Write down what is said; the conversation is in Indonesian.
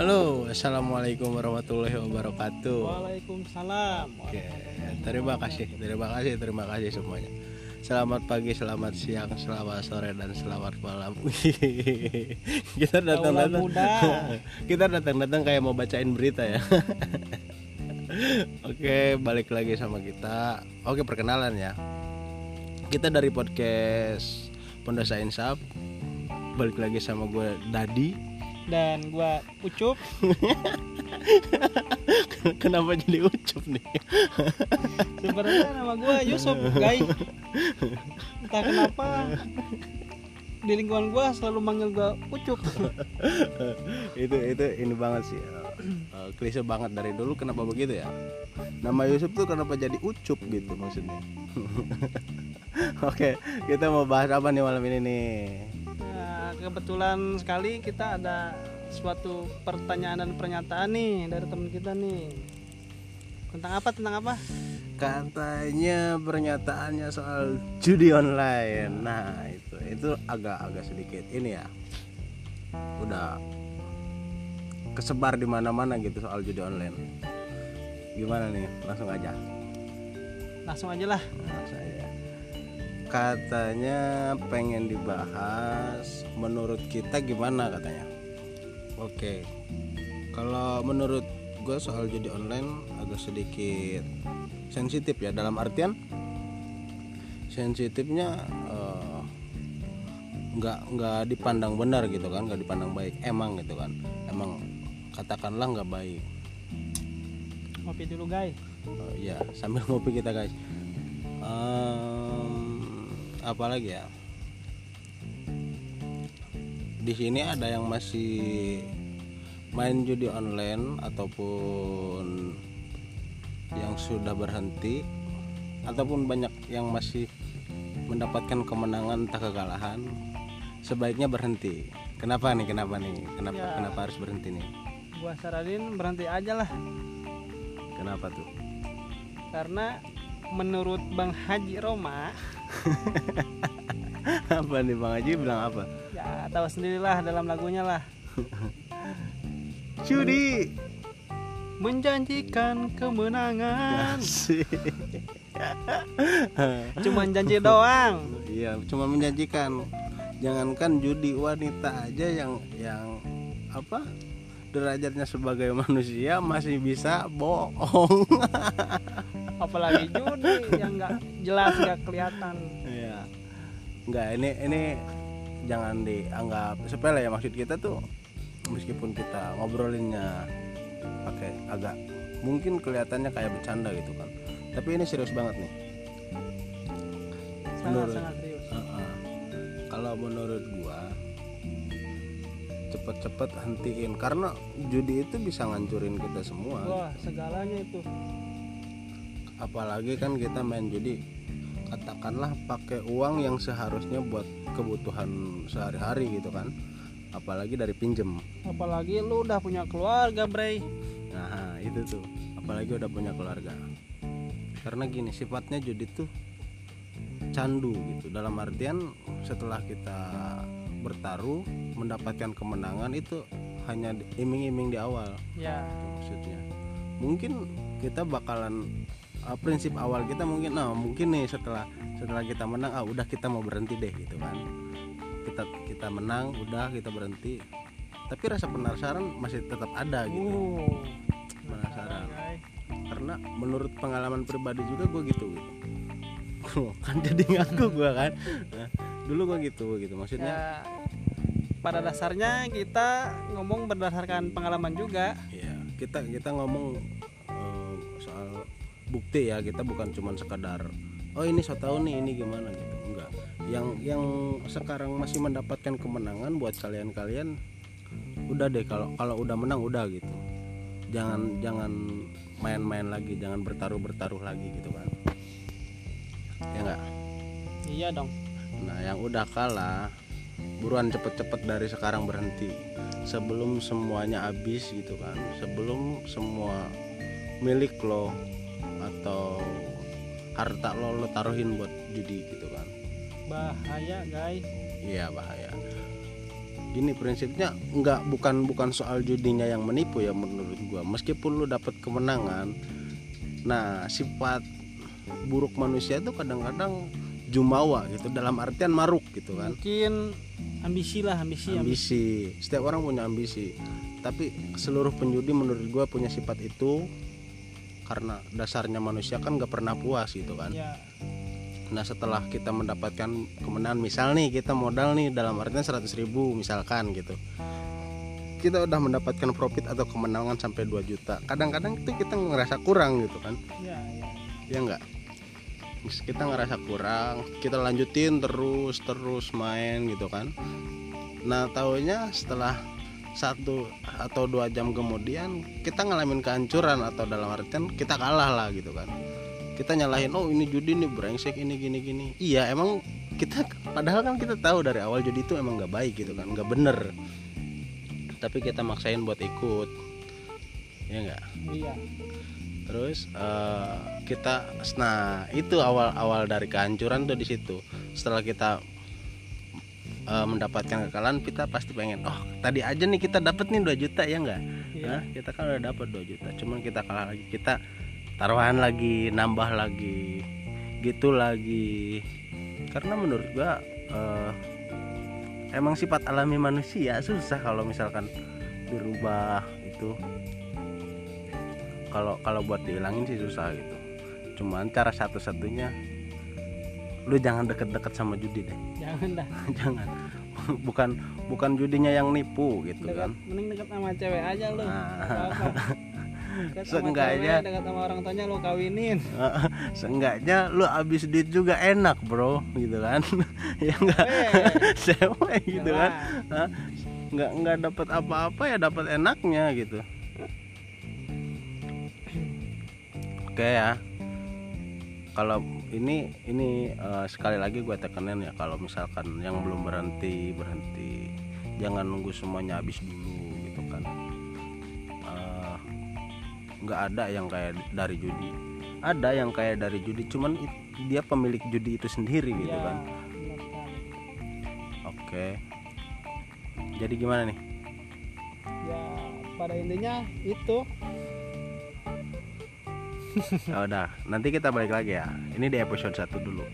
Halo, assalamualaikum warahmatullahi wabarakatuh. Waalaikumsalam. Oke, terima kasih, terima kasih, terima kasih semuanya. Selamat pagi, selamat siang, selamat sore, dan selamat malam. Kita datang datang, kita datang datang kayak mau bacain berita ya. Oke, balik lagi sama kita. Oke, perkenalan ya. Kita dari podcast Pondasa Insaf. Balik lagi sama gue Dadi. Dan gua Ucup. Kenapa jadi ucup nih? Sebenarnya nama gua Yusuf, guys. Entah kenapa di lingkungan gua selalu manggil gua Ucup. itu itu ini banget sih uh, klise banget dari dulu kenapa begitu ya nama Yusuf tuh kenapa jadi ucup gitu maksudnya oke kita mau bahas apa nih malam ini nih kebetulan sekali kita ada suatu pertanyaan dan pernyataan nih dari teman kita nih. Tentang apa? Tentang apa? katanya pernyataannya soal judi online nah itu itu agak-agak sedikit ini ya udah kesebar di mana-mana gitu soal judi online gimana nih langsung aja Langsung aja lah. Katanya pengen dibahas menurut kita gimana katanya? Oke. Kalau menurut gue soal judi online agak sedikit sensitif ya dalam artian sensitifnya eh, nggak nggak dipandang benar gitu kan nggak dipandang baik. Emang gitu kan. Emang katakanlah nggak baik. Ngopi dulu, guys. Oh, iya, sambil ngopi kita guys. Em, apa lagi ya? Di sini ada yang masih main judi online ataupun yang sudah berhenti ataupun banyak yang masih mendapatkan kemenangan entah kekalahan sebaiknya berhenti kenapa nih kenapa nih kenapa Ya. kenapa harus berhenti nih Gua saranin berhenti aja lah. kenapa tuh Karena menurut Bang Haji Roma apa nih bang Haji bilang apa ya tahu sendirilah dalam lagunya lah judi menjanjikan kemenangan cuman janji doang Iya, cuma menjanjikan. Jangankan judi wanita aja yang yang apa? derajatnya sebagai manusia masih bisa bohong. Apalagi judi yang nggak jelas nggak kelihatan Iya. Enggak, ini ini jangan dianggap sepele ya maksud kita tuh meskipun kita ngobrolinnya pakai agak mungkin kelihatannya kayak bercanda gitu kan. Tapi ini serius banget nih. sangat Menurut- sangat serius Heeh. Kalau menurut gua cepet-cepet hentiin karena judi itu bisa ngancurin kita semua. wah segalanya itu Apalagi kan kita main judi katakanlah pakai uang yang seharusnya buat kebutuhan sehari-hari gitu kan. Apalagi dari pinjem. apalagi lu udah punya keluarga Bray Nah, itu tuh. Apalagi udah punya keluarga. Karena gini, sifatnya judi tuh candu gitu. Dalam artian setelah kita bertaruh mendapatkan kemenangan itu hanya iming-iming di awal ya maksudnya. Mungkin kita bakalan uh, prinsip awal kita mungkin nah mungkin nih setelah setelah kita menang ah udah kita mau berhenti deh gitu kan. Kita kita menang udah kita berhenti. Tapi rasa penasaran masih tetap ada gitu. Uh penasaran. Karena menurut pengalaman pribadi juga gue gitu gitu. Kan jadi ngaku gue kan. Nah, dulu gue gitu gitu. Maksudnya ya pada dasarnya kita ngomong berdasarkan pengalaman juga. Ya kita kita ngomong eh, soal bukti ya kita bukan cuman sekadar oh ini so tau nih ini gimana gitu. Enggak. Yang yang sekarang masih mendapatkan kemenangan buat kalian-kalian udah deh kalau kalau udah menang udah gitu. Jangan jangan main-main lagi jangan bertaruh bertaruh lagi gitu kan. Ya enggak? Iya dong. Nah, yang udah kalah buruan cepet-cepet dari sekarang berhenti. Sebelum semuanya habis gitu kan. Sebelum semua milik lo atau harta lo lo taruhin buat judi gitu kan. bahaya guys. Iya bahaya. gini prinsipnya nggak bukan bukan soal judinya yang menipu ya menurut gua. Meskipun lu dapat kemenangan nah sifat buruk manusia itu kadang-kadang jumawa gitu dalam artian maruk gitu kan. Mungkin ambisi lah ambisi ambisi. Ambisi. Setiap orang punya ambisi. Tapi seluruh penjudi menurut gua punya sifat itu karena dasarnya manusia kan nggak pernah puas gitu kan. Ya Nah setelah kita mendapatkan kemenangan misal nih kita modal nih dalam artian 100 ribu misalkan gitu. Kita udah mendapatkan profit atau kemenangan sampai 2 juta. Kadang-kadang itu kita ngerasa kurang gitu kan. Ya ya ya enggak kita ngerasa kurang kita lanjutin terus terus main gitu kan. Nah taunya setelah satu atau dua jam kemudian kita ngalamin kehancuran atau dalam artian kita kalah lah gitu kan. Kita nyalahin oh ini judi nih brengsek ini gini gini. Iya emang kita padahal kan kita tahu dari awal judi itu emang nggak baik gitu kan nggak bener. Tapi kita maksain buat ikut. Ya enggak iya. Terus eh, kita nah itu awal awal dari kehancuran tuh di situ. Setelah kita eh, mendapatkan kekalahan kita pasti pengen oh tadi aja nih kita dapat nih 2 juta ya enggak? Iya. Hah? kita kan udah dapat 2 juta cuman kita kalah lagi kita taruhan lagi nambah lagi gitu lagi. Karena menurut gua eh, emang sifat alami manusia susah kalau misalkan dirubah itu. Kalau kalau buat dihilangin sih susah gitu. Cuman cara satu-satunya lu jangan deket-deket sama judi deh. Jangan dah. Jangan bukan bukan judinya yang nipu gitu dekat kan. mending dekat sama cewek aja lu. Nah. Seenggaknya- cewek, dekat sama orang tuanya lu kawinin. Seenggaknya lu abis duit juga enak bro gitu kan. Ya enggak sewa gitu kan. Nggak nggak dapat apa-apa ya dapat enaknya gitu. Oke ya. Kalau ini ini eh, sekali lagi gue tekanin ya kalau misalkan yang belum berhenti berhenti jangan nunggu semuanya habis dulu gitu kan Eh, nggak ada yang kayak dari judi ada yang kayak dari judi cuman it- dia pemilik judi itu sendiri gitu Ya, kan. Oke. Jadi gimana nih? ya pada intinya itu Ya udah, nanti kita balik lagi ya. Ini di episode 1 dulu.